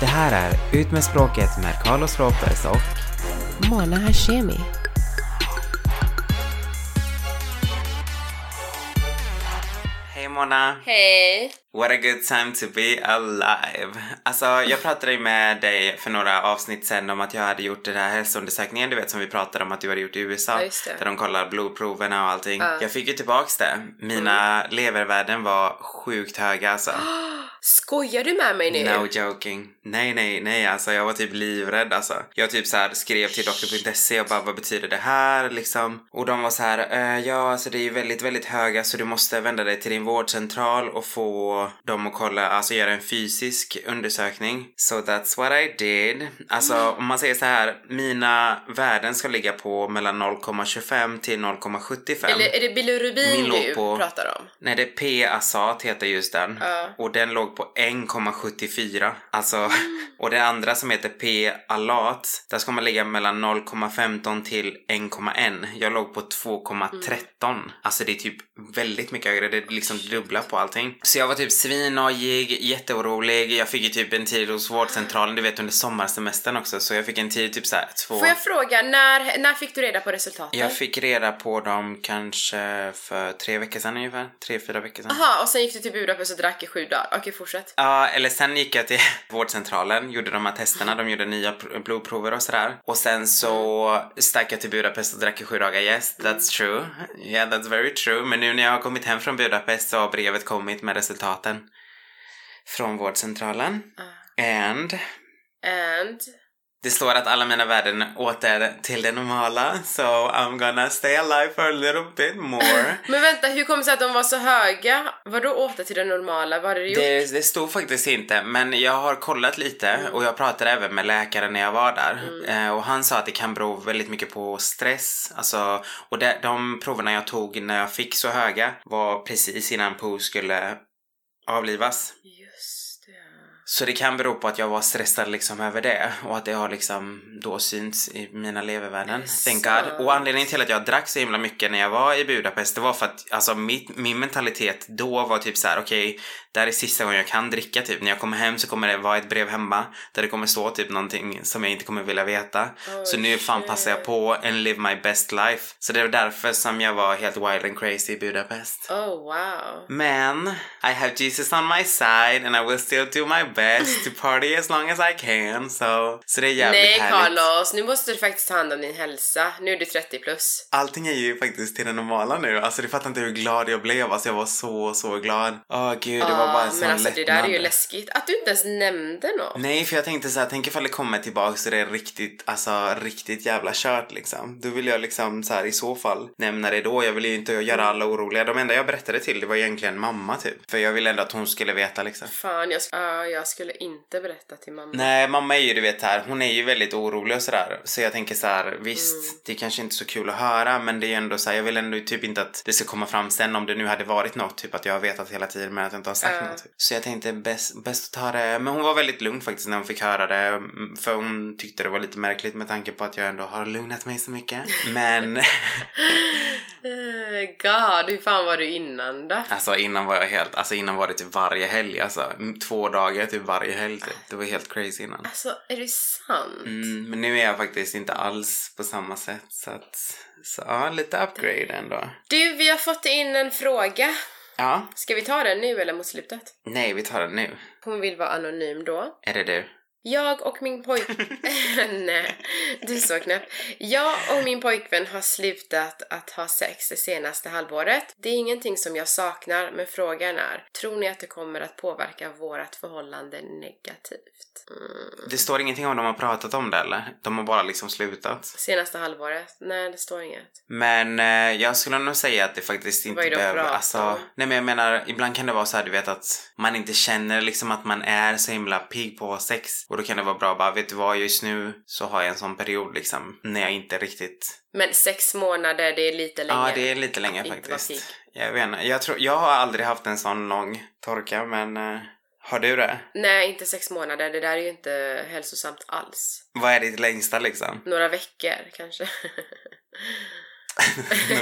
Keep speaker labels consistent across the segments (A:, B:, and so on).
A: Det här är Ut med språket med Carlos Ropez och
B: Mona Hashemi.
A: Hej Mona!
B: Hej!
A: What a good time to be alive! Alltså, jag pratade ju med dig för några avsnitt sen om att jag hade gjort den här hälsoundersökningen, du vet som vi pratade om att du hade gjort i USA.
B: Ja.
A: Där de kollar blodproverna och allting.
B: Ja.
A: Jag fick ju tillbaks det. Mina
B: Mm.
A: levervärden var sjukt höga alltså.
B: Skojar du med mig nu?
A: No joking. Nej, nej, nej, alltså jag var typ livrädd alltså. Jag typ så här skrev till doktor.se och bara vad betyder det här liksom? Och de var så här, eh, ja alltså det är ju väldigt, väldigt höga så du måste vända dig till din vårdcentral och få dem att kolla, alltså göra en fysisk undersökning. So that's what I did. Alltså om man säger så här, mina värden ska ligga på mellan 0,25 till 0,75.
B: Eller är det bilirubin
A: Min
B: du
A: på-
B: pratar om?
A: Nej, det är P-Asat heter just den.
B: Ja.
A: Och den låg på 1,74. Alltså, och det andra som heter P-Alat, där ska man ligga mellan 0,15 till 1,1. Jag låg på 2,13. Alltså det är typ väldigt mycket högre. Det är liksom dubbla på allting. Så jag var typ svinnojig, jätteorolig. Jag fick ju typ en tid hos vårdcentralen, du vet under sommarsemestern också. Så jag fick en tid typ såhär två...
B: Får jag fråga, när, när fick du reda på resultaten?
A: Jag fick reda på dem kanske för tre veckor sedan ungefär. Tre, fyra veckor sedan.
B: Aha, och sen gick du till Budapest och drack i sju dagar. Okej, fortsätt.
A: Ja, eller sen gick jag till vårdcentralen, gjorde de här testerna, de gjorde nya pr- blodprover och sådär. Och sen så stack jag till Budapest och drack i sju dagar. Yes, that's true. Yeah, that's very true. Men nu när jag har kommit hem från Budapest så har brevet kommit med resultaten från vårdcentralen. And
B: And?
A: det står att alla mina värden åter till det normala. So I'm gonna stay alive for a little bit more.
B: Men vänta, hur kom det sig att de var så höga? Vadå åter till det normala? Vad hade du gjort?
A: Det, det stod faktiskt inte, men jag har kollat lite och jag pratade även med läkaren när jag var där. Eh, och han sa att det kan bero väldigt mycket på stress. Alltså, och det, de proverna jag tog när jag fick så höga var precis innan Pooh skulle avlivas. Så det kan bero på att jag var stressad liksom över det och att det har liksom då synts i mina levervärden. Thank. God. Och anledningen till att jag drack så himla mycket när jag var i Budapest det var för att alltså mitt, min mentalitet då var typ så här: okej, det här är sista gången jag kan dricka typ. När jag kommer hem så kommer det vara ett brev hemma där det kommer stå typ någonting som jag inte kommer vilja veta.
B: Oh,
A: så nu fan
B: shit.
A: passar jag på and live my best life. Så det var därför som jag var helt wild and crazy i Budapest.
B: Oh wow.
A: Men I have Jesus on my side and I will still do my best to party as long as I can. So, så det är jävligt
B: Nej
A: härligt.
B: Carlos, nu måste du faktiskt ta hand om din hälsa. Nu är du 30 plus.
A: Allting är ju faktiskt till det normala nu. Alltså du fattar inte hur glad jag blev. Alltså jag var så, så glad. Åh gud, det var bara en sån
B: men alltså det där är ju
A: lättnad.
B: läskigt. Att du inte ens nämnde något.
A: Nej, för jag tänkte så här, tänk ifall det kommer tillbaka så det är riktigt, alltså riktigt jävla kört liksom. Då vill jag liksom så här i så fall nämna det då. Jag vill ju inte göra alla oroliga. De enda jag berättade till det var egentligen mamma typ. För jag ville ändå att hon skulle veta liksom.
B: Fan, jag, sk- ja, jag skulle inte berätta till mamma.
A: Nej, mamma är ju du vet här, hon är ju väldigt orolig och sådär. Så jag tänker så här, visst, det är kanske inte så kul att höra men det är ju ändå så här, jag vill ändå typ inte att det ska komma fram sen om det nu hade varit något, typ att jag har vetat hela tiden men att jag inte har sagt
B: Ja.
A: något. Typ. Så jag tänkte bäst, bäst att ta det, men hon var väldigt lugn faktiskt när hon fick höra det. mm, För hon tyckte det var lite märkligt med tanke på att jag ändå har lugnat mig så mycket. Men
B: God, hur fan var du innan då?
A: alltså innan var jag helt, alltså innan var det typ varje helg alltså. Mm, Två dagar typ varje helg typ. Det var helt crazy innan.
B: Alltså, är det sant?
A: Mm, men nu är jag faktiskt inte alls på samma sätt så att, så ja, lite upgrade ändå.
B: Du, vi har fått in en fråga.
A: Ja,
B: Ska vi ta den nu eller mot slutet?
A: nej vi tar den nu.
B: Hon vill vara anonym då.
A: Är det du?
B: Jag och min pojk... Nej, du är så knäpp. Jag och min pojkvän har slutat att ha sex det senaste halvåret. Det är ingenting som jag saknar, men frågan är, tror ni att det kommer att påverka vårt förhållande negativt? Mm.
A: Det står ingenting om de har pratat om det eller? De har bara liksom slutat.
B: Senaste halvåret? Nej, det står inget.
A: Men eh, jag skulle nog säga att det faktiskt inte
B: Vad det
A: behöver, alltså, nej men jag menar, ibland kan det vara så här, du vet att man inte känner liksom att man är så himla pigg på sex. Och då kan det vara bra bara, vet du vad, just nu så har jag en sån period liksom, när jag inte riktigt
B: Men sex månader, det är lite länge.
A: Ja, det är lite länge
B: Att
A: faktiskt. Jag vet inte. Jag, tror, jag har aldrig haft en sån lång torka, men eh, har du det?
B: Nej, inte sex månader. Det där är ju inte hälsosamt alls.
A: Vad är ditt längsta liksom?
B: Några veckor kanske.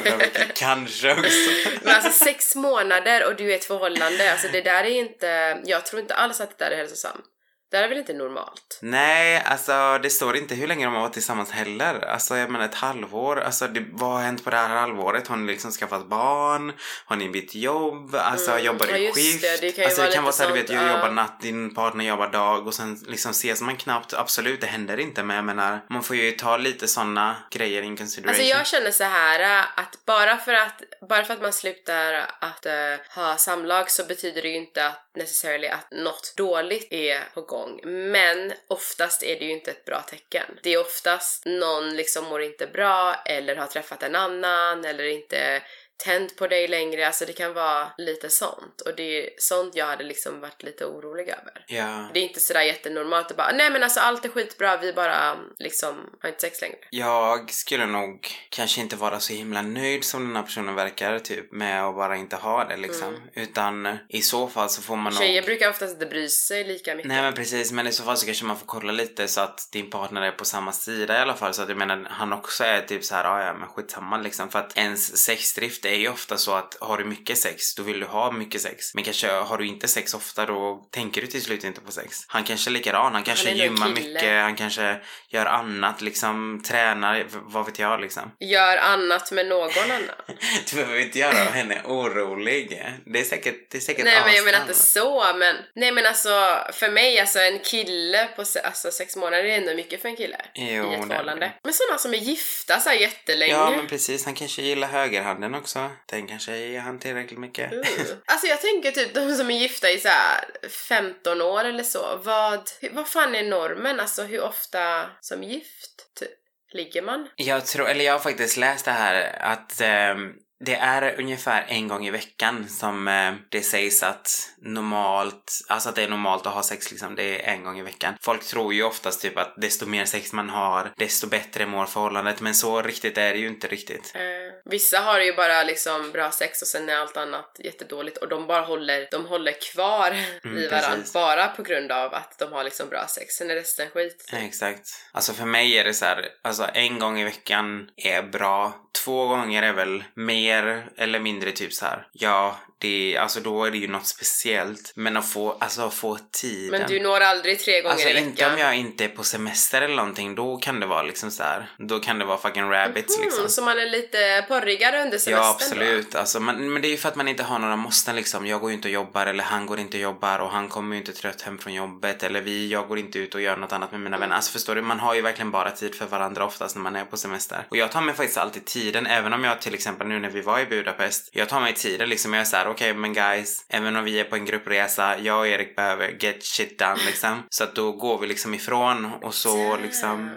A: Några veckor kanske också.
B: Men alltså sex månader och du är i ett förhållande, alltså det där är inte, jag tror inte alls att det där är hälsosamt. Det är väl inte normalt?
A: Nej, alltså det står inte hur länge de har varit tillsammans heller. Alltså jag menar ett halvår. Alltså det, vad har hänt på det här halvåret? Har ni liksom skaffat barn? Har ni bytt jobb? Alltså
B: Mm,
A: jobbar
B: ja,
A: i skift?
B: det. Det kan ju
A: alltså
B: vara
A: det kan vara
B: lite
A: så här, du vet, jag
B: ja.
A: jobbar natt, din partner jobbar dag och sen liksom ses man knappt. Absolut, det händer inte men jag menar man får ju ta lite såna grejer in consideration.
B: Alltså jag känner så här att bara för att, bara för att man slutar att äh, ha samlag så betyder det ju inte att necessarily att något dåligt är på gång. Men oftast är det ju inte ett bra tecken. Det är oftast någon liksom mår inte bra eller har träffat en annan eller inte tänd på dig längre, alltså det kan vara lite sånt och det är sånt jag hade liksom varit lite orolig över.
A: Ja.
B: Det är inte sådär jättenormalt att bara nej men alltså allt är skitbra, vi bara liksom har inte sex längre.
A: Jag skulle nog kanske inte vara så himla nöjd som den här personen verkar typ med att bara inte ha det liksom. Utan i så fall så får man
B: Mm. Tjejer
A: nog...
B: brukar oftast inte bry sig lika mycket.
A: Nej men precis, men i så fall så kanske man får kolla lite så att din partner är på samma sida i alla fall. Så att jag menar han också är typ så här, "Ah, ja men skitsamma liksom. För att ens sexdrift är ju ofta så att har du mycket sex, då vill du ha mycket sex. Men kanske har du inte sex ofta, då tänker du till slut inte på sex. Han kanske är likadan, han kanske
B: nog
A: gymmar mycket, han kanske gör annat liksom, tränar, vad vet jag liksom.
B: Gör annat med någon annan.
A: Du behöver inte göra henne orolig. Det är säkert, det är säkert
B: nej men jag menar inte så men nej men alltså för mig alltså en kille på se- alltså, sex månader är ändå mycket för en kille
A: Jo,
B: i ett
A: det
B: förhållande.
A: det.
B: Men sådana som är gifta så här jättelänge.
A: Ja men precis, han kanske gillar högerhanden också. Den kanske ger han tillräckligt mycket.
B: Uh. Alltså jag tänker typ de som är gifta i så här 15 år eller så. Vad, vad fan är normen? Alltså hur ofta som gift typ ligger man?
A: Jag tror, eller jag har faktiskt läst det här att ehm, det är ungefär en gång i veckan som eh, det sägs att normalt, alltså att det är normalt att ha sex liksom, det är en gång i veckan. Folk tror ju oftast typ att desto mer sex man har, desto bättre mår förhållandet, men så riktigt är det ju inte riktigt.
B: Eh, vissa har ju bara liksom bra sex och sen är allt annat jättedåligt och de bara håller, de håller kvar
A: Mm,
B: i varandra
A: precis.
B: bara på grund av att de har liksom bra sex. Sen är resten skit.
A: Ja, Exakt. Alltså för mig är det så här, alltså en gång i veckan är bra. Två gånger är väl mer eller mindre typ så här. ja, det, alltså då är det ju något speciellt. Men att få, alltså att få tiden.
B: Men du når aldrig tre gånger
A: Alltså
B: i veckan.
A: inte om jag inte är på semester eller någonting, då kan det vara liksom så här. Då kan det vara fucking rabbits liksom.
B: Mm, så man är lite porrigare under semestern
A: Ja absolut, alltså, man, men det är ju för att man inte har några måsten liksom. Jag går ju inte och jobbar eller han går inte och jobbar och han kommer ju inte trött hem från jobbet eller vi, jag går inte ut och gör något annat med mina
B: Mm.
A: vänner. Alltså förstår du, man har ju verkligen bara tid för varandra oftast när man är på semester. Och jag tar mig faktiskt alltid tiden, även om jag till exempel nu när vi var i Budapest, jag tar mig tiden liksom. Jag är såhär, okej men guys, även om vi är på en gruppresa, jag och Erik behöver get shit done liksom. Så att då går vi liksom ifrån och så liksom,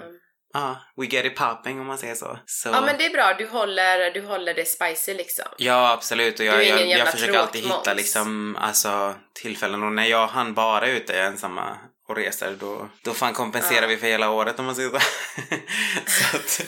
A: ja, we get it popping om man säger så. så.
B: Ja men det är bra, du håller, du håller det spicy liksom.
A: Ja absolut och jag, jag, jag försöker alltid hitta liksom alltså tillfällen och när jag han bara ute ensamma och reser då, då fan kompenserar
B: Ja.
A: vi för hela året om man säger så. så, att,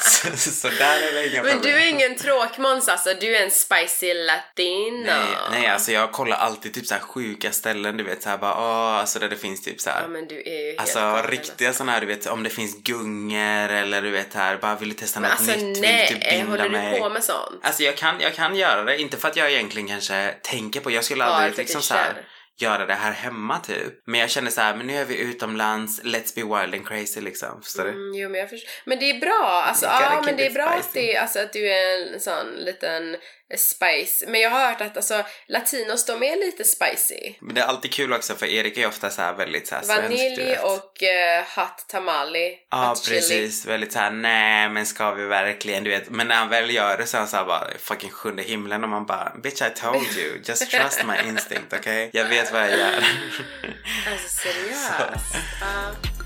A: så, så där är det inga
B: Men
A: problem.
B: du är ingen tråkmåns alltså, du är en spicy latino.
A: Nej, nej alltså jag kollar alltid typ så här sjuka ställen du vet såhär bara åh alltså där det finns typ så här.
B: Ja men du är ju helt
A: Alltså
B: galen,
A: riktiga sådana här du vet om det finns gungor eller du vet här bara vill du testa
B: Men
A: något
B: alltså
A: nytt,
B: nej,
A: vill du typ binda
B: håller
A: mig.
B: du på med sånt?
A: Alltså jag kan, jag kan göra det, inte för att jag egentligen kanske tänker på, jag skulle aldrig liksom så här,
B: fetischer.
A: Göra det här hemma typ. Men jag känner så här, men nu är vi utomlands, let's be wild and crazy liksom. Förstår du?
B: Mm, jo men jag förstår. Men det är bra, alltså ja men det är bra att, det, alltså, att du är en sån liten spice. Men jag har hört att alltså latinos de är lite spicy.
A: Men det är alltid kul också för Erik är ju ofta så här väldigt så här svensk,
B: Vanilj
A: vet.
B: och eh, hot tamale.
A: Ja
B: chili.
A: precis, väldigt såhär nej men ska vi verkligen du vet. Men när han väl gör det så är han såhär bara fucking sjunde himlen och man bara bitch I told you, just trust my instinct okej? Jag vet vad jag gör.
B: Alltså seriöst.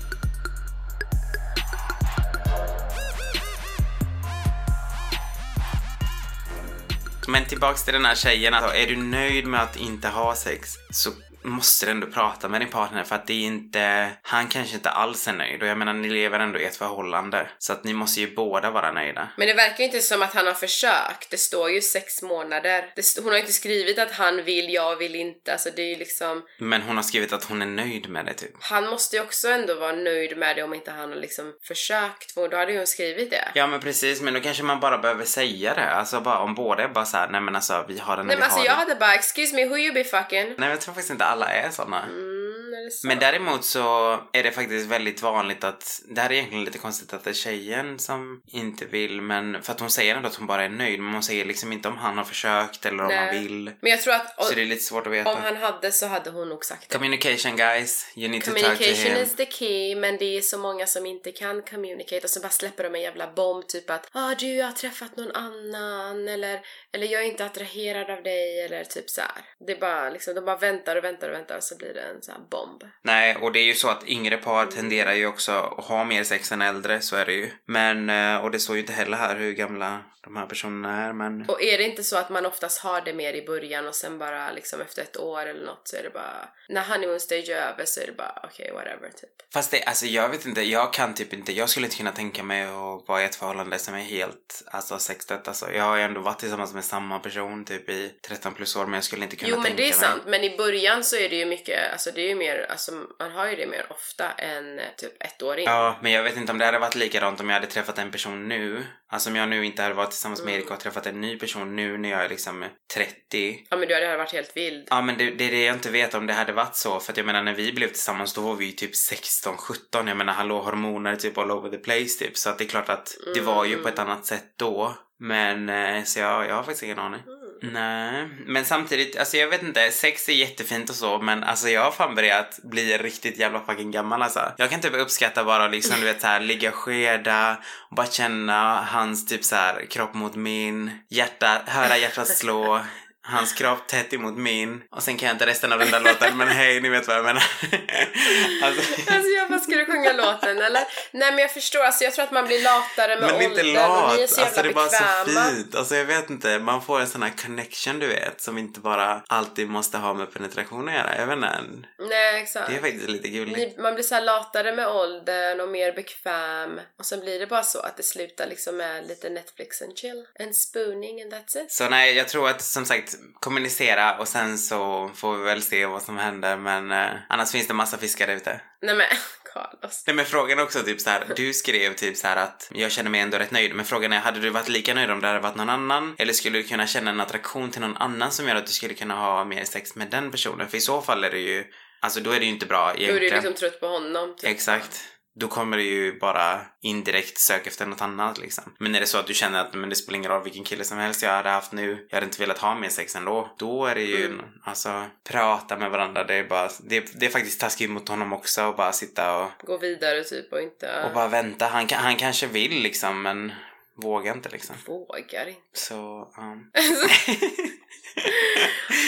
A: Men tillbaks till den här tjejen, alltså, är du nöjd med att inte ha sex så måste du ändå prata med din partner för att det är inte, han kanske inte alls är nöjd och jag menar ni lever ändå i ett förhållande så att ni måste ju båda vara nöjda.
B: Men det verkar inte som att han har försökt. Det står ju sex månader. Det hon har inte skrivit att han vill, jag vill inte. Alltså det är ju liksom...
A: Men hon har skrivit att hon är nöjd med det typ.
B: Han måste ju också ändå vara nöjd med det om inte han har liksom försökt. För då hade ju hon skrivit det.
A: Ja men precis, men då kanske man bara behöver säga det. Alltså bara om båda är bara såhär, nej men alltså vi har den
B: Nej
A: vi
B: men alltså
A: har
B: jag
A: den.
B: hade bara excuse me who you be fucking?
A: Nej men jag tror faktiskt inte alla är såna.
B: Mm, så?
A: Men däremot så är det faktiskt väldigt vanligt att, det här är egentligen lite konstigt att det är tjejen som inte vill men för att hon säger ändå att hon bara är nöjd men hon säger liksom inte om han har försökt eller om
B: Nej.
A: han vill.
B: Men jag tror att
A: Så det är lite svårt att veta.
B: om han hade så hade hon nog sagt det.
A: Communication guys, you need to talk to
B: Communication
A: him.
B: is the key, men det är så många som inte kan communicate och så bara släpper de en jävla bomb typ att ah du jag har träffat någon annan eller, eller jag är inte attraherad av dig eller typ så här. Det är bara liksom, de bara väntar och väntar och väntar och så blir det en sån här bomb.
A: Nej, och det är ju så att yngre par tenderar ju också att ha mer sex än äldre, så är det ju. Men, eh, och det står ju inte heller här hur gamla de här personerna är, men...
B: Och är det inte så att man oftast har det mer i början och sen bara liksom efter ett år eller något så är det bara när honeymoon stage är över så är det bara okej whatever typ.
A: Fast det, alltså jag vet inte, jag kan typ inte, jag skulle inte kunna tänka mig att vara i ett förhållande som är helt, alltså sextet alltså. Jag har ju ändå varit tillsammans med samma person typ i 13 plus år men jag skulle inte kunna
B: Jo
A: tänka
B: men det är
A: mig.
B: sant, men i början så är det ju mycket, alltså det är ju mer, alltså man har ju det mer ofta än typ ett år in.
A: Ja, men jag vet inte om det hade varit likadant om jag hade träffat en person nu. Alltså om jag nu inte hade varit tillsammans med
B: Mm.
A: Erik och träffat en ny person nu när jag är liksom 30.
B: Ja men du hade varit helt vild.
A: Ja men det, det är det jag inte vet om det hade varit så. För att jag menar när vi blev tillsammans då var vi ju typ 16, 17. Jag menar hallå hormoner typ all over the place typ. Så att det är klart att det var ju på ett annat sätt då. Men eh, så jag, jag har faktiskt ingen aning.
B: Mm.
A: Nej, men samtidigt, alltså jag vet inte, sex är jättefint och så men alltså jag har fan börjat bli riktigt jävla fucking gammal alltså. Jag kan typ uppskatta bara liksom du vet så här ligga skeda och bara känna hans typ så här kropp mot min, hjärta, höra hjärtat slå. Hans kropp tätt emot min och sen kan jag inte resten av den där låten men hej ni vet vad jag menar. alltså,
B: Alltså jag bara, ska du sjunga låten eller? Nej men jag förstår, alltså jag tror att man blir latare med
A: men är inte
B: åldern och
A: lat,
B: ni är så
A: alltså
B: jävla
A: det är bara så
B: bekväma.
A: fint. Alltså jag vet inte, man får en sån här connection du vet som inte bara alltid måste ha med penetration att göra. Jag vet inte.
B: Nej exakt.
A: Det är faktiskt lite gulligt.
B: Man blir så latare med åldern och mer bekväm och sen blir det bara så att det slutar liksom med lite Netflix and chill. En spooning and that's it.
A: Så nej, jag tror att som sagt kommunicera och sen så får vi väl se vad som händer men eh, annars finns det massa fiskar ute.
B: Nej men Carlos.
A: Nej men frågan är också typ så här, du skrev typ så här att jag känner mig ändå rätt nöjd men frågan är hade du varit lika nöjd om det hade varit någon annan? Eller skulle du kunna känna en attraktion till någon annan som gör att du skulle kunna ha mer sex med den personen? För i så fall är det ju, alltså då är det ju inte bra
B: Då är
A: egentligen.
B: du liksom trött på honom. Typ.
A: Exakt. Då kommer du ju bara indirekt söka efter något annat liksom. Men är det så att du känner att men det spelar ingen roll vilken kille som helst jag hade haft nu, jag hade inte velat ha mer sex ändå. Då är det ju,
B: Mm.
A: alltså, prata med varandra. Det är bara, det, det är faktiskt taskigt mot honom också och bara sitta och,
B: Gå vidare typ och inte...
A: och bara vänta. Han, han kanske vill liksom men vågar inte liksom.
B: Vågar inte.
A: Så, um.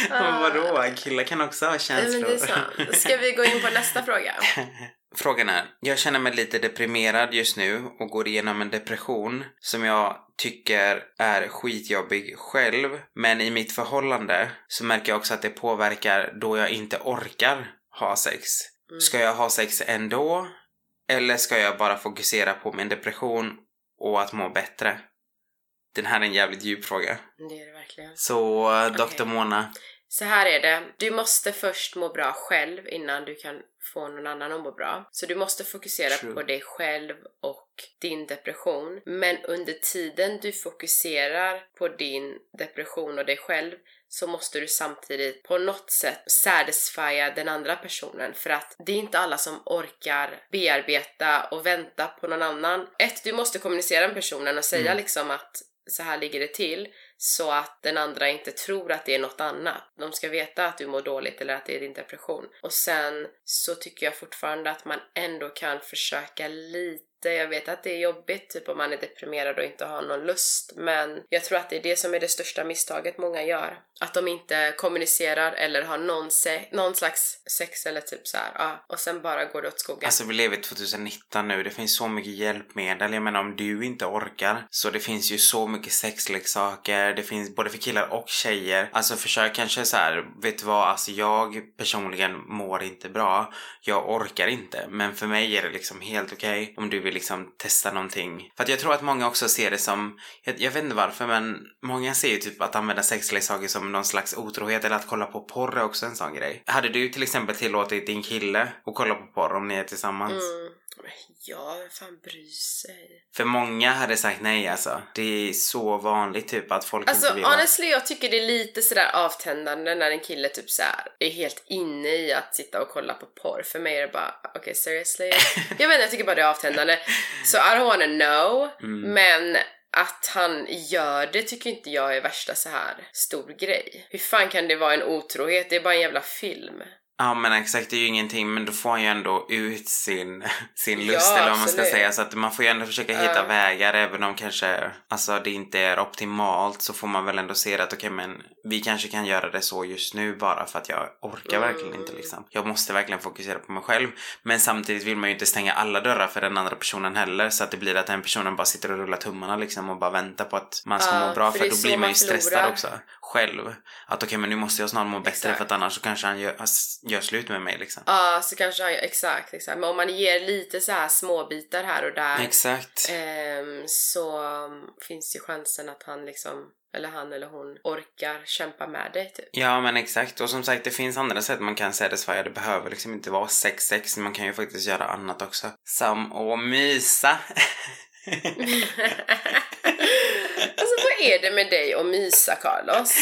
B: Ah.
A: Men vadå? Killar kan också ha
B: Nej, men
A: känslor.
B: det är sant. Ska vi gå in på nästa fråga?
A: Frågan är, jag känner mig lite deprimerad just nu och går igenom en depression som jag tycker är skitjobbig själv. Men i mitt förhållande så märker jag också att det påverkar då jag inte orkar ha sex.
B: Mm.
A: Ska jag ha sex ändå? Eller ska jag bara fokusera på min depression och att må bättre? Den här är en jävligt djup fråga.
B: Det är det verkligen.
A: Så, eh, Dr.
B: Okej.
A: Mona.
B: Så här är det. Du måste först må bra själv innan du kan få någon annan att må bra. Så du måste fokusera
A: True.
B: på dig själv och din depression. Men under tiden du fokuserar på din depression och dig själv så måste du samtidigt på något sätt satisfya den andra personen för att det är inte alla som orkar bearbeta och vänta på någon annan. Ett, du måste kommunicera med personen och säga
A: Mm.
B: liksom att så här ligger det till så att den andra inte tror att det är något annat. De ska veta att du mår dåligt eller att det är din depression. Och sen så tycker jag fortfarande att man ändå kan försöka lite jag vet att det är jobbigt, typ om man är deprimerad och inte har någon lust, men jag tror att det är det som är det största misstaget många gör. Att de inte kommunicerar eller har någon, se- någon slags sex eller typ så här, ja, och sen bara går det åt skogen.
A: Alltså vi lever i 2019 nu, det finns så mycket hjälpmedel. Jag menar om du inte orkar så det finns ju så mycket sexleksaker, det finns både för killar och tjejer. Alltså försök kanske så här, vet du vad, alltså jag personligen mår inte bra. Jag orkar inte, men för mig är det liksom helt okej om du vill liksom testa någonting. För att jag tror att många också ser det som, jag, jag vet inte varför men många ser ju typ att använda sexleksaker som någon slags otrohet eller att kolla på porr är också en sån grej. Hade du till exempel tillåtit din kille att kolla på porr om ni är tillsammans?
B: Mm. Ja, vem fan bryr sig?
A: För många hade sagt nej alltså. Det är så vanligt typ att folk
B: Alltså
A: inte vill ha-
B: honestly, jag tycker det är lite sådär avtändande när en kille typ såhär är helt inne i att sitta och kolla på porr. För mig är det bara, okej seriously? jag inte, jag tycker bara det är avtändande. Så I don't wanna know,
A: Mm.
B: men att han gör det tycker inte jag är värsta så här stor grej. Hur fan kan det vara en otrohet? Det är bara en jävla film.
A: Ja men exakt, det är ju ingenting men då får han ju ändå ut sin, sin
B: Ja,
A: lust eller vad man ska säga så att man får ju ändå försöka hitta
B: Ja.
A: vägar även om kanske alltså det inte är optimalt så får man väl ändå se att okej men vi kanske kan göra det så just nu bara för att jag orkar verkligen
B: Mm.
A: inte liksom. Jag måste verkligen fokusera på mig själv men samtidigt vill man ju inte stänga alla dörrar för den andra personen heller så att det blir att den personen bara sitter och rullar tummarna liksom och bara väntar på att man ska
B: Ja,
A: må bra
B: för
A: då blir man ju stressad
B: förlorar.
A: också själv. Att okej men nu måste jag snart må bättre
B: Exakt.
A: för att annars så kanske han gör, gör slut med mig liksom.
B: Ja, så kanske han, exakt, exakt. Men om man ger lite så här småbitar här och där
A: Exakt.
B: ehm, så um, finns ju chansen att han liksom, eller han eller hon, orkar kämpa med dig typ.
A: Ja men exakt och som sagt det finns andra sätt man kan satisfya. Det behöver liksom inte vara sex sex. Man kan ju faktiskt göra annat också. Som att mysa.
B: är det med dig och mysa Carlos?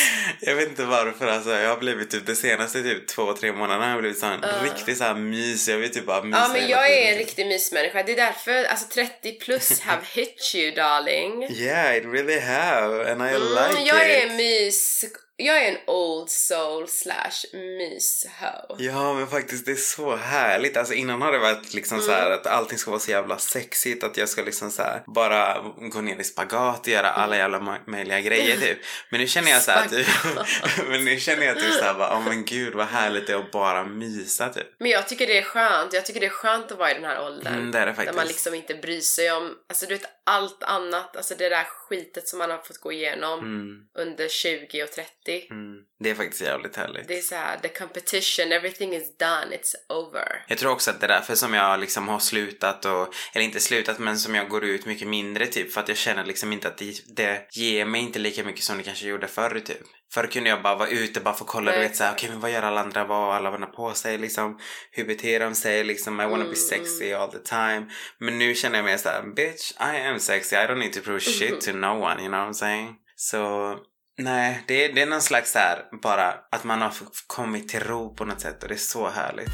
A: jag vet inte varför alltså. Jag har blivit typ de senaste typ två, tre månaderna har jag blivit sån
B: Ja.
A: riktig sån här mys. Jag vill typ bara mysa
B: Ja men jag är en
A: tiden.
B: riktig mysmänniska. Det är därför, alltså 30 plus have hit you darling.
A: Yeah, it really have and I
B: Mm,
A: like
B: jag
A: it.
B: är mys, jag är en old soul slash mysho.
A: Ja men faktiskt det är så härligt. Alltså innan har det varit liksom så här att allting ska vara så jävla sexigt. Att jag ska liksom så här bara gå ner i spagat och göra alla jävla ma- möjliga grejer typ. Men nu känner jag så här typ, men nu känner jag typ så här bara, oh men gud vad härligt det är att bara mysa typ.
B: Men jag tycker det är skönt. Jag tycker det är skönt att vara i den här åldern.
A: Mm, det är det
B: Där
A: faktiskt.
B: man liksom inte bryr sig om, alltså du vet allt annat, alltså det där skitet som man har fått gå igenom
A: Mm,
B: under 20 och 30.
A: mm. Det är faktiskt jävligt härligt.
B: Det är så här, the competition, everything is done, it's over.
A: Jag tror också att det är därför som jag liksom har slutat och, eller inte slutat men som jag går ut mycket mindre typ för att jag känner liksom inte att det, det ger mig inte lika mycket som det kanske gjorde förr typ. Förr kunde jag bara vara ute bara få kolla, du vet såhär, okej men vad gör alla andra, vad har alla andra på sig liksom, hur beter de sig liksom, I wanna be
B: Mm,
A: sexy all the time. Men nu känner jag mer såhär, bitch I am sexy, I don't need to prove shit to no one, you know what I'm saying? Så Nej, det är, det är någon slags så här bara att man har kommit till ro på något sätt och det är så härligt.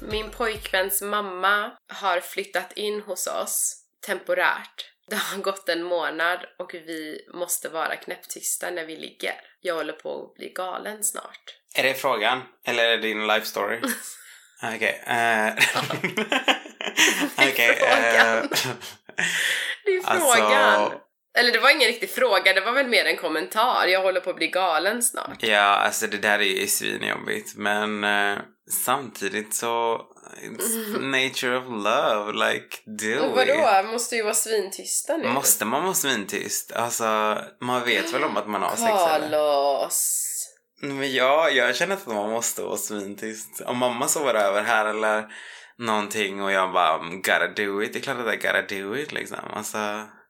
B: Min pojkväns mamma har flyttat in hos oss temporärt. Det har gått en månad och vi måste vara knäpptysta när vi ligger. Jag håller på att bli galen snart.
A: Är det frågan? Eller är det din life story? Okej. eh, Okej.
B: frågan.
A: eh,
B: Det är
A: Alltså-
B: frågan. Eller det var ingen riktig fråga, det var väl mer en kommentar. Jag håller på att bli galen snart.
A: ja, alltså det där är ju svinjobbigt. Men eh, samtidigt så... It's nature of love. Like, do it.
B: vadå? Måste ju vara svintysta nu.
A: Måste man vara svintyst? Alltså, man vet väl om att man har sex eller?
B: Carlos.
A: Men ja, jag känner att man måste vara svintyst. Om mamma sover över här eller någonting och jag bara "Mm, gotta do it. Det är klart att jag gotta do it liksom. Alltså,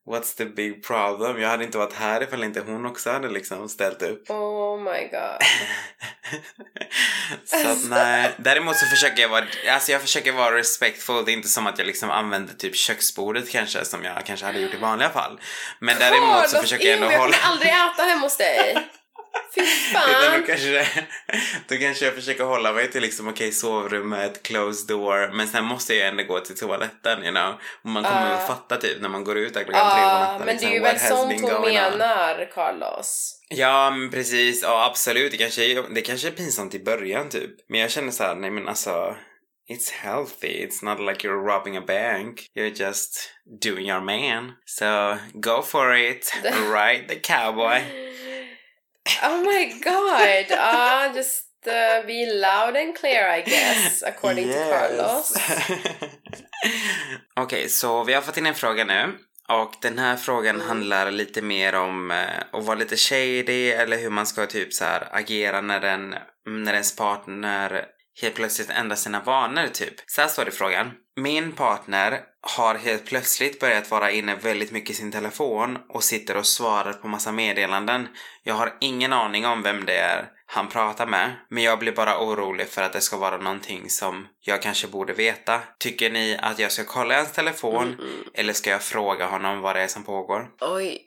A: what's the big problem? Jag hade inte varit här ifall inte hon också hade liksom ställt upp.
B: Oh my god.
A: Så att nej. Däremot så försöker jag vara, alltså jag försöker vara respectful. Det är inte som att jag liksom använder typ köksbordet kanske som jag kanske hade gjort i vanliga fall. Men däremot så försöker jag ändå
B: ew, jag
A: hålla...
B: kommer aldrig äta hemma hos dig. Fy
A: Utan
B: fan.
A: då, kanske, då kanske jag försöker hålla mig till liksom, okej sovrummet, closed door, men sen måste jag ändå gå till toaletten, you know. Och man kommer
B: Ja.
A: väl fatta typ när man går ut där klockan tre på
B: Ja,
A: natten.
B: men det
A: liksom,
B: är ju
A: what
B: väl sånt hon menar, Carlos.
A: Ja, men precis. Ja, absolut. Det kanske, är, det kanske är pinsamt i början typ. Men jag känner så här, nej men alltså. It's healthy. It's not like you're robbing a bank. You're just doing your man. So go for it. Ride the cowboy.
B: Oh my god. Ah, just uh, be loud and clear I guess, according to Carlos.
A: Okej, så vi har fått in en fråga nu. Och den här frågan
B: Mm.
A: handlar lite mer om eh, att vara lite shady eller hur man ska typ så här agera när, den, när ens partner helt plötsligt ändra sina vanor typ? Så här står det i frågan. Min partner har helt plötsligt börjat vara inne väldigt mycket i sin telefon och sitter och svarar på massa meddelanden. Jag har ingen aning om vem det är han pratar med, men jag blir bara orolig för att det ska vara någonting som jag kanske borde veta. Tycker ni att jag ska kolla hans telefon
B: Mm,
A: eller ska jag fråga honom vad det är som pågår?
B: Oj,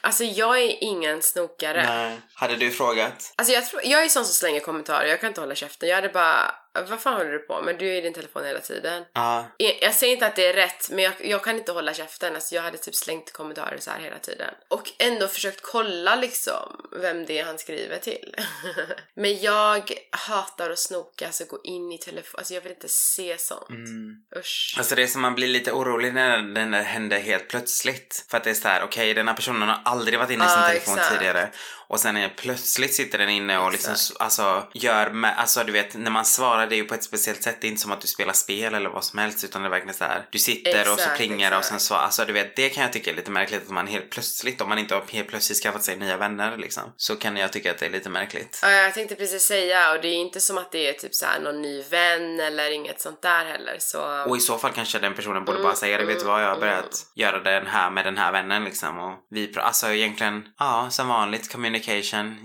B: alltså jag är ingen snokare.
A: Nej. Hade du frågat?
B: Alltså jag, tror, jag är sån som slänger kommentarer, jag kan inte hålla käften. Jag hade bara, vad fan håller du på med? Du är i din telefon hela tiden.
A: Ja.
B: Jag jag säger inte att det är rätt, men jag, jag kan inte hålla käften. Alltså jag hade typ slängt kommentarer så här hela tiden. Och ändå försökt kolla liksom vem det är han skriver till. men jag hatar att snoka, alltså gå in i telefon. Alltså jag vill inte se sånt.
A: Mm.
B: Usch.
A: Alltså det är som man blir lite orolig när den händer helt plötsligt. För att det är så här, okej den här personen har aldrig varit inne i sin
B: Ja,
A: telefon
B: exakt.
A: tidigare. Och sen är plötsligt sitter den inne och liksom
B: Exakt.
A: alltså gör med, alltså du vet när man svarar det är ju på ett speciellt sätt. Det är inte som att du spelar spel eller vad som helst utan det är verkligen så här. Du sitter och så
B: Exakt,
A: plingar och sen
B: exakt.
A: så, alltså du vet det kan jag tycka är lite märkligt att man helt plötsligt, om man inte har helt plötsligt skaffat sig nya vänner liksom. Så kan jag tycka att det är lite märkligt.
B: Ja, jag tänkte precis säga, och det är inte som att det är typ så här någon ny vän eller inget sånt där heller så...
A: Och i så fall kanske den personen borde
B: Mm,
A: bara säga det, vet du vad, jag har
B: mm,
A: börjat göra den här med den här vännen liksom och vi, pra- alltså egentligen, ja som vanligt communication,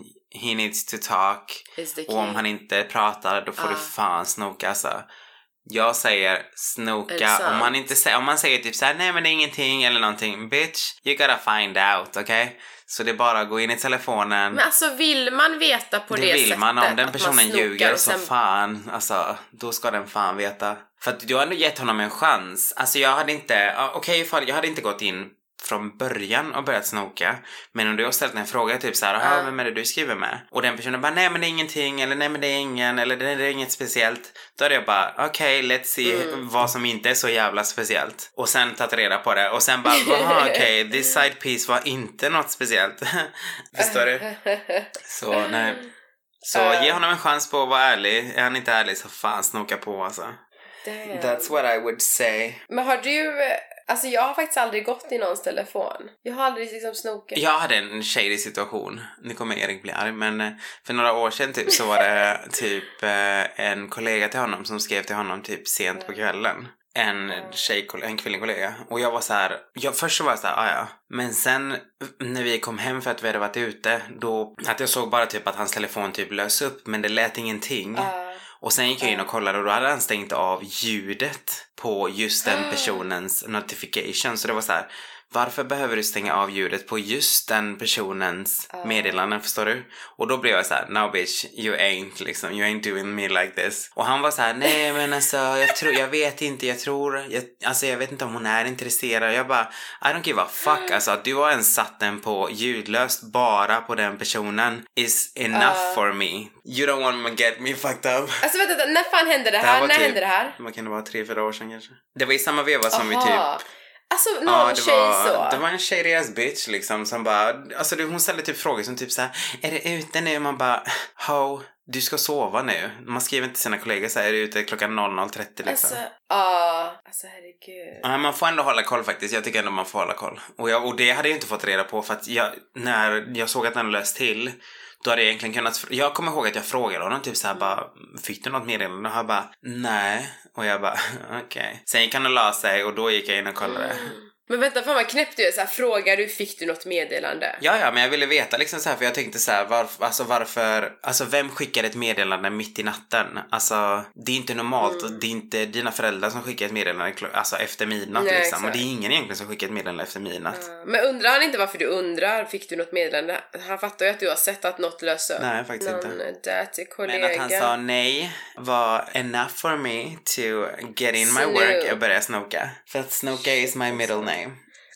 A: he needs to talk och om han inte pratar då får
B: Ja.
A: du fan snoka alltså. Jag säger snoka, om man inte säger, om man säger typ såhär nej men det är ingenting eller någonting, bitch, you gotta find out, okej? Så det är bara att gå in i telefonen,
B: Men alltså vill man veta på det,
A: det vill
B: sättet
A: man, om den personen ljuger
B: och
A: så
B: sen...
A: fan, alltså då ska den fan veta. För att du har ändå gett honom en chans. Alltså jag hade inte, ja, okej ifall jag hade inte gått in från början och börjat snoka. Men om du har ställt en fråga typ såhär,
B: Ja.
A: ja. vem är det du skriver med? Och den personen bara, nej men det är ingenting, eller nej men det är ingen, eller det är inget speciellt. Då hade jag bara, okej let's see
B: Mm.
A: vad som inte är så jävla speciellt. Och sen tagit reda på det och sen bara, "Aha, okej, this side piece var inte något speciellt. Förstår du? Så nej. Så ge honom en chans på att vara ärlig. Är han inte ärlig så fan snoka på alltså.
B: Damn.
A: That's what I would say.
B: Men har du... Alltså jag har faktiskt aldrig gått i någons telefon. Jag har aldrig liksom snokat.
A: Jag hade en shady situation. Nu kommer Erik bli arg men eh, för några år sedan typ så var det typ eh, en kollega till honom som skrev till honom typ sent på kvällen. En tjejkollega, en kvinnlig kollega. Och jag var så här, jag, först så var jag så här, "Ah, ja. Men sen när vi kom hem för att vi hade varit ute, då, att jag såg bara typ att hans telefon typ lös upp men det lät ingenting.
B: Ja.
A: Och sen gick jag in och kollade och då hade han stängt av ljudet på just den personens notification. Så det var så här, varför behöver du stänga av ljudet på just den personens
B: Ah.
A: meddelanden, förstår du? Och då blev jag så här, no bitch, you ain't liksom, you ain't doing me like this. Och han var så här, nej men alltså jag tror, jag vet inte, jag tror, jag, alltså jag vet inte om hon är intresserad. Jag bara, I don't give a fuck alltså att du har ens satt den på ljudlöst bara på den personen is enough
B: Ah.
A: for me. You don't want to get me fucked up.
B: Alltså vänta, när fan hände det
A: Det här
B: här?
A: var
B: när
A: typ-
B: hände det här?
A: Vad kan det vara? Tre, fyra år sedan kanske? Det var i samma veva som vi
B: Aha.
A: typ...
B: Alltså någon
A: Ja, det
B: tjej
A: var,
B: så?
A: det var en shady ass bitch liksom som bara... Alltså hon ställde typ frågor som typ såhär, är det ute nu? Man bara, ho, du ska sova nu. Man skriver inte till sina kollegor såhär, är du ute klockan 00.30 liksom.
B: Alltså, ja. Alltså herregud.
A: Ja, man får ändå hålla koll faktiskt. Jag tycker ändå man får hålla koll. Och, jag, och det hade jag inte fått reda på för att jag, när jag såg att den löst till då hade jag egentligen kunnat... Jag kommer ihåg att jag frågade honom typ såhär bara Fick du något meddelande? Och han bara nej. Och jag bara okej. Sen gick han och la sig och då gick jag in och kollade. Mm.
B: Men vänta, fan vad knäppt du är. Så här, frågar du, fick du något meddelande?
A: Ja, ja, men jag ville veta liksom så här för jag tänkte så här, varf, alltså varför, alltså vem skickar ett meddelande mitt i natten? Alltså, det är inte normalt.
B: Mm.
A: Det är inte dina föräldrar som skickar ett meddelande alltså efter midnatt
B: Nej,
A: liksom. Och
B: exakt.
A: det är ingen egentligen som skickar ett meddelande efter midnatt.
B: Ja, Men undrar han inte varför du undrar? Fick du något meddelande? Han fattar ju att du har sett att något lös upp.
A: Nej, faktiskt
B: Någon
A: inte.
B: kollega.
A: Men att han sa nej var enough for me to get in my work och börja snoka. För att snoka is my middle name.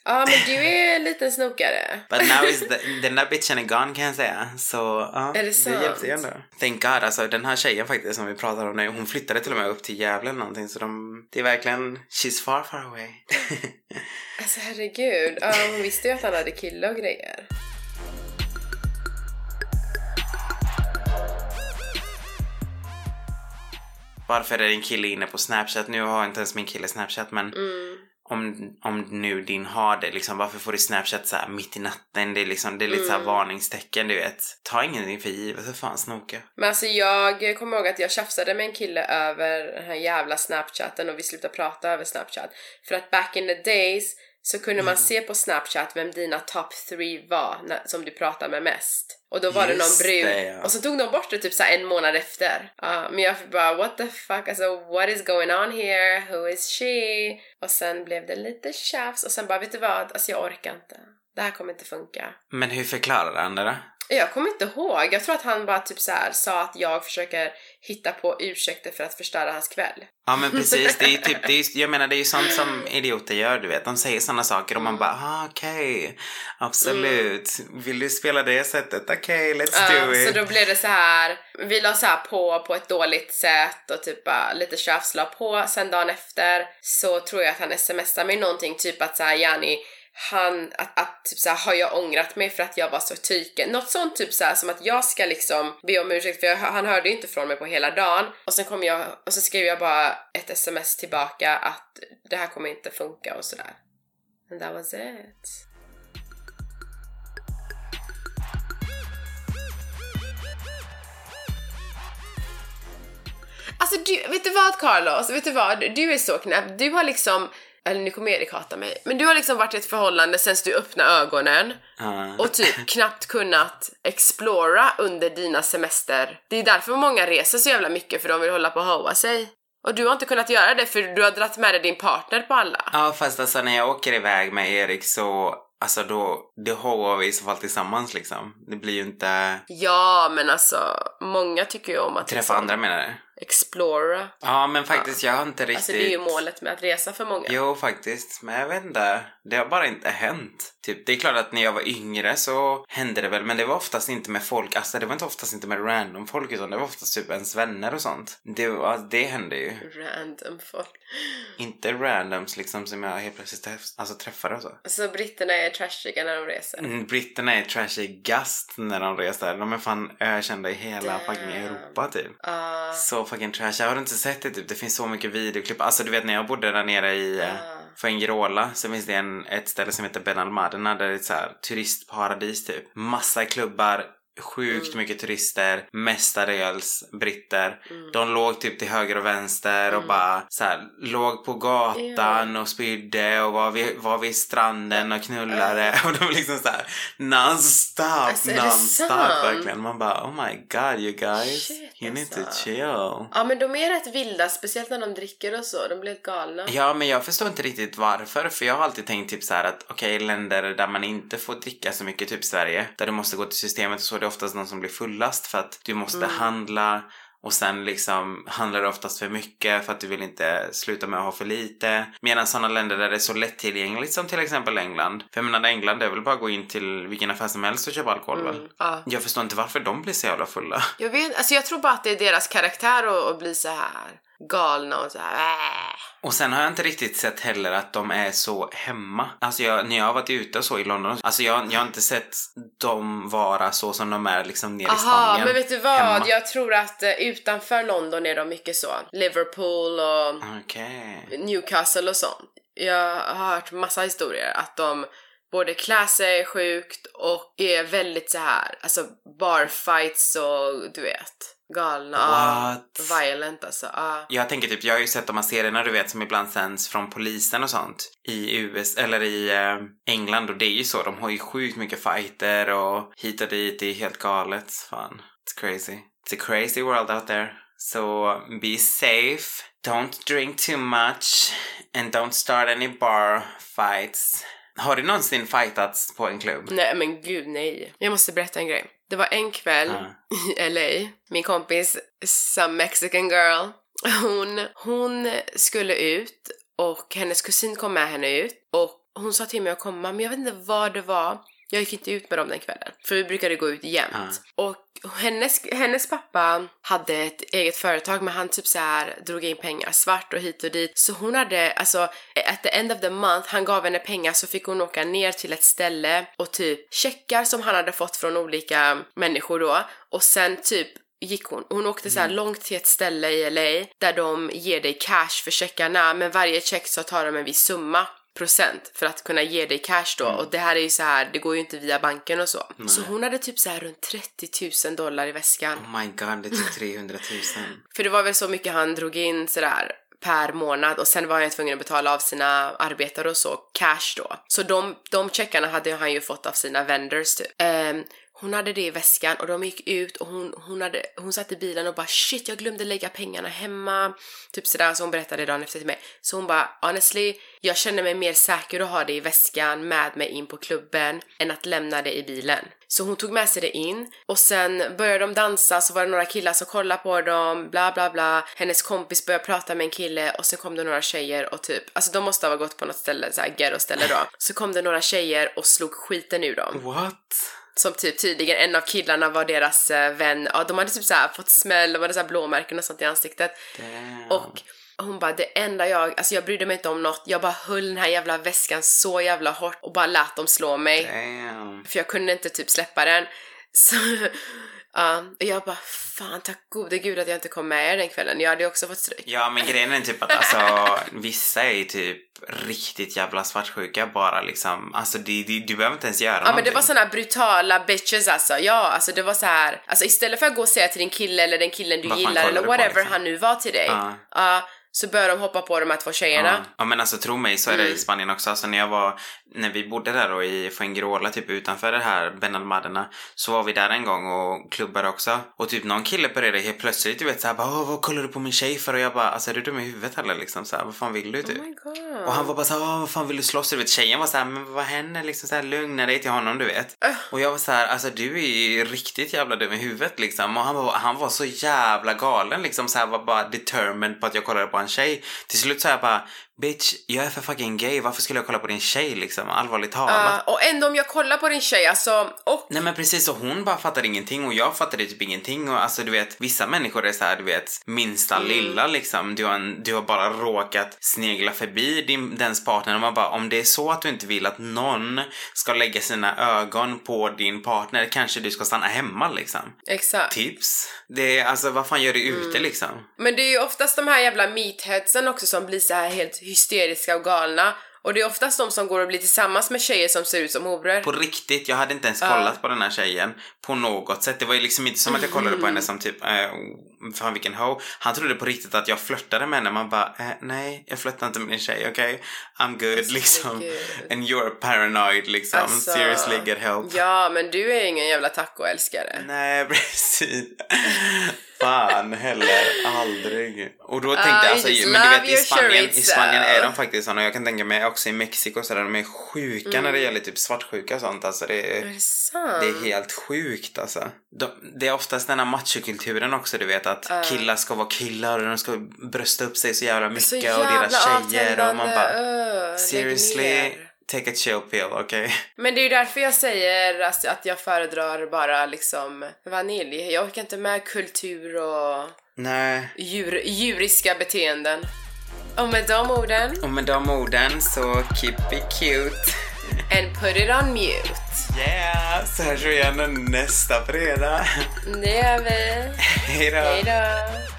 B: Ja, men du är en liten snokare.
A: But now is the, den där bitchen är gone kan jag säga. Så ja,
B: Är det sant?
A: hjälpte ju ändå. Thank God, alltså den här tjejen faktiskt som vi pratar om nu, hon flyttade till och med upp till Gävle eller någonting så de, det är verkligen, she's far far away.
B: Alltså herregud. Ja, hon visste ju att han hade kille och grejer.
A: Varför är din kille inne på Snapchat? Nu har inte ens min kille Snapchat men
B: Mm.
A: Om, om nu din har det liksom, varför får du snapchat så mitt i natten? Det är liksom, det är lite så här varningstecken du vet. Ta ingenting för givet, för fan snoka.
B: Men alltså jag kommer ihåg att jag tjafsade med en kille över den här jävla snapchatten och vi slutade prata över snapchat. För att back in the days så kunde man se på snapchat vem dina top three var när, som du pratade med mest. Och då var det någon
A: Just
B: brud.
A: det, ja.
B: Och så tog de bort det typ så en månad efter. Ja, men jag bara what the fuck, alltså what is going on here? Who is she? Och sen blev det lite tjafs och sen bara vet du vad, alltså jag orkar inte. Det här kommer inte funka.
A: Men hur förklarar han det då?
B: Jag kommer inte ihåg. Jag tror att han bara typ så här sa att jag försöker hitta på ursäkter för att förstöra hans kväll.
A: Ja men precis, det är typ, det är, jag menar det är ju sånt som idioter gör du vet. De säger såna saker och man bara ah, okej, absolut. Vill du spela det sättet? Okej, let's
B: Ja,
A: do it.
B: så då blev det så här. vi la så här på på ett dåligt sätt och typ bara lite tjafs la på. Sen dagen efter så tror jag att han smsade mig någonting typ att så här Jani han, att, att typ såhär, har jag ångrat mig för att jag var så tyken? Något sånt typ såhär som att jag ska liksom be om ursäkt för jag, han hörde ju inte från mig på hela dagen och sen kom jag, och så skrev jag bara ett sms tillbaka att det här kommer inte funka och sådär. And that was it. Alltså du, vet du vad Carlos? Vet du vad? Du är så knäpp. Du har liksom, eller nu kommer Erik hata mig, men du har liksom varit i ett förhållande sen du öppnade ögonen
A: Ja.
B: och typ knappt kunnat explora under dina semester. Det är därför många reser så jävla mycket för de vill hålla på och hoa sig. Och du har inte kunnat göra det för du har dragit med dig din partner på alla.
A: Ja fast alltså när jag åker iväg med Erik så Alltså då, det hoar vi i så fall tillsammans liksom. Det blir ju inte...
B: Ja, men alltså många tycker ju om att
A: Träffa
B: liksom
A: andra menar du?
B: Explora.
A: Ja men faktiskt jag har inte riktigt...
B: Alltså det är ju målet med att resa för många.
A: Jo faktiskt, men jag vet inte. Det har bara inte hänt. Typ, det är klart att när jag var yngre så hände det väl, men det var oftast inte med folk, alltså det var inte oftast inte med random folk utan det var oftast typ ens vänner och sånt. Det, alltså, det hände ju.
B: Random folk.
A: Inte randoms liksom som jag helt plötsligt träff, alltså, träffade och så.
B: Så britterna är trashiga när de reser.
A: Mm, Britterna är trashigast när de reser. De är fan ökända i hela
B: Damn.
A: fucking Europa typ.
B: Ah,
A: Så fucking trash. Jag har inte sett det typ. Det finns så mycket videoklipp. Alltså du vet när jag bodde där nere i uh,
B: Ah.
A: Fuengirola så finns det en, ett ställe som heter Benalmadena där det är ett så här turistparadis typ. Massa klubbar, sjukt
B: Mm.
A: mycket turister, mestadels britter.
B: Mm.
A: De låg typ till höger och vänster och
B: Mm.
A: bara så här, låg på gatan och spydde och var vid, var vid stranden och knullade och de var liksom så här non-stop,
B: Alltså,
A: non-stop verkligen. Man bara oh my god you guys,
B: Shit,
A: you need to
B: alltså.
A: chill.
B: Ja men de är rätt vilda, speciellt när de dricker och så. De blir galna.
A: Ja, men jag förstår inte riktigt varför. För jag har alltid tänkt typ så här att okej, länder där man inte får dricka så mycket, typ Sverige, där du måste gå till systemet och så oftast någon som blir fullast för att du måste
B: Mm.
A: handla och sen liksom handlar du oftast för mycket för att du vill inte sluta med att ha för lite. Medan sådana länder där det är så lättillgängligt som till exempel England. För jag menar England det är väl bara att gå in till vilken affär som helst och köpa alkohol väl?
B: Mm. Ja.
A: Jag förstår inte varför de blir så jävla fulla.
B: Jag vet alltså jag tror bara att det är deras karaktär att, att bli så här galna och så här. Äh.
A: Och sen har jag inte riktigt sett heller att de är så hemma. Alltså jag, när jag har varit ute och så i London, alltså jag, jag har inte sett dem vara så som de är liksom nere i Spanien.
B: men vet du vad?
A: Hemma.
B: Jag tror att eh, utanför London är de mycket så. Liverpool och
A: Okej.
B: Newcastle och sånt. Jag har hört massa historier att de både klär sig sjukt och är väldigt så här, alltså barfights och du vet, galna.
A: What?
B: Violent alltså. ja.
A: Jag tänker typ, jag har ju sett de här serierna du vet som ibland sänds från polisen och sånt i US eller i eh, England och det är ju så, de har ju sjukt mycket fighter och hit och dit, det är helt galet. Fan, it's crazy. It's a crazy world out there. So be safe, don't drink too much and don't start any bar fights. Har du någonsin fightats på en klubb?
B: Nej men gud nej. Jag måste berätta en grej. Det var en kväll
A: Ja.
B: i LA. Min kompis, some mexican girl, hon, hon skulle ut och hennes kusin kom med henne ut och hon sa till mig att komma men jag vet inte vad det var. Jag gick inte ut med dem den kvällen, för vi brukade gå ut jämt. Och hennes, hennes pappa hade ett eget företag men han typ så här drog in pengar svart och hit och dit. Så hon hade, alltså at the end of the month, han gav henne pengar så fick hon åka ner till ett ställe och typ checkar som han hade fått från olika människor då och sen typ gick hon. Hon åkte så här långt till ett ställe i LA där de ger dig cash för checkarna men varje check så tar de en viss summa. Procent för att kunna ge dig cash då och det här är ju så här, det går ju inte via banken och så. Så hon hade typ så här runt 30 000 dollar i väskan.
A: Oh my god, det är typ 300 000.
B: För det var väl så mycket han drog in sådär per månad och sen var han tvungen att betala av sina arbetare och så, cash då. Så de, de checkarna hade han ju fått av sina vendors typ. Ehm, hon hade det i väskan och de gick ut och hon, hon, hade, hon satt i bilen och bara shit jag glömde lägga pengarna hemma. Typ sådär så hon berättade dagen efter till mig. Så hon bara honestly jag känner mig mer säker att ha det i väskan med mig in på klubben än att lämna det i bilen. Så hon tog med sig det in och sen började de dansa så var det några killar som kollade på dem, bla bla bla. Hennes kompis började prata med en kille och sen kom det några tjejer och typ, alltså de måste ha gått på något ställe, såhär ghetto-ställe då. Så kom det några tjejer och slog skiten ur dem.
A: What?
B: Som typ tydligen en av killarna var deras eh, vän, ja de hade typ såhär fått smäll, de hade såhär blåmärken och sånt i ansiktet.
A: Damn.
B: Och hon bara, det enda jag, alltså jag brydde mig inte om något, jag bara höll den här jävla väskan så jävla hårt och bara lät dem slå mig.
A: Damn.
B: För jag kunde inte typ släppa den. Så, ja, och jag bara, fan tack gode gud att jag inte kom med er den kvällen. Jag hade ju också fått stryk.
A: Ja men grejen är typ att alltså vissa är typ riktigt jävla svartsjuka bara liksom. Alltså det, det, du behöver inte ens göra
B: Ja men det
A: någonting.
B: var såna brutala bitches alltså. Ja, alltså det var så här. alltså istället för att gå och säga till din kille eller den killen du
A: Vad
B: gillar eller
A: du på,
B: whatever
A: liksom?
B: han nu var till dig.
A: Ja.
B: Ja, så började de hoppa på de här två tjejerna.
A: Ja. ja men alltså tro mig så är det
B: Mm.
A: i Spanien också. Alltså när jag var, när vi bodde där då i Fuengirola typ utanför det här Benalmadena så var vi där en gång och klubbade också. Och typ någon kille började helt plötsligt du vet såhär bara vad kollar du på min tjej för? Och jag bara alltså är du dum i huvudet eller liksom såhär vad fan vill du typ?
B: Oh my god.
A: Och han var bara såhär, "Åh, vad fan vill du slåss? Du vet tjejen var såhär, men vad händer? Liksom såhär, lugna dig till honom du vet.
B: Öh.
A: Och jag var såhär, alltså du är ju riktigt jävla dum i huvudet liksom. Och han var, han var så jävla galen liksom såhär var bara determined på att jag kollade på en tjej. Till slut sa jag bara, bitch jag är för fucking gay, varför skulle jag kolla på din tjej liksom? Allvarligt talat.
B: Ja, och ändå om jag kollar på din tjej alltså, och
A: Nej men precis och hon bara fattade ingenting och jag fattade typ ingenting och alltså du vet vissa människor är så här du vet minsta
B: Mm.
A: lilla liksom du har, en, du har bara råkat snegla förbi din, dens partner och man bara om det är så att du inte vill att någon ska lägga sina ögon på din partner kanske du ska stanna hemma liksom.
B: exakt.
A: Tips. Det är alltså vad fan gör du ute
B: Mm.
A: liksom?
B: Men det är ju oftast de här jävla meatheadsen också som blir så här helt hysteriska och galna. Och det är oftast de som går och blir tillsammans med tjejer som ser ut som horor.
A: På riktigt, jag hade inte ens kollat på den här tjejen på något sätt. Det var ju liksom inte som att jag kollade på henne som typ, eh, fan vilken ho. Han trodde på riktigt att jag flörtade med henne. Man bara, eh, nej, jag flörtar inte med din tjej, okej? I'm good, liksom.
B: gud.
A: And you're paranoid, liksom.
B: Alltså,
A: Seriously, get help.
B: Ja, men du är ingen jävla tacoälskare.
A: Nej, precis. Fan heller, aldrig. Och då tänkte
B: Ah,
A: jag, alltså, men du vet i Spanien, i. Spanien är de faktiskt såna. Jag kan tänka mig också i Mexiko så där, de är sjuka
B: Mm.
A: när det gäller typ svartsjuka och sånt. Alltså det är...
B: Det?
A: Det är helt sjukt alltså. De, det är oftast den här machokulturen också du vet att killar ska vara killar och de ska brösta upp sig så jävla mycket
B: Så
A: och
B: jävla
A: deras tjejer och man bara
B: lägg
A: seriously. Take a chill pill okej?
B: Men det är ju därför jag säger alltså, att jag föredrar bara liksom vanilj. Jag orkar inte med kultur och
A: Nej.
B: djur, djuriska beteenden. Och med de orden,
A: Och med de orden så keep it cute.
B: and put it on mute.
A: Yeah! Så hörs vi igen nästa fredag.
B: Det gör vi.
A: Hejdå!
B: Hejdå!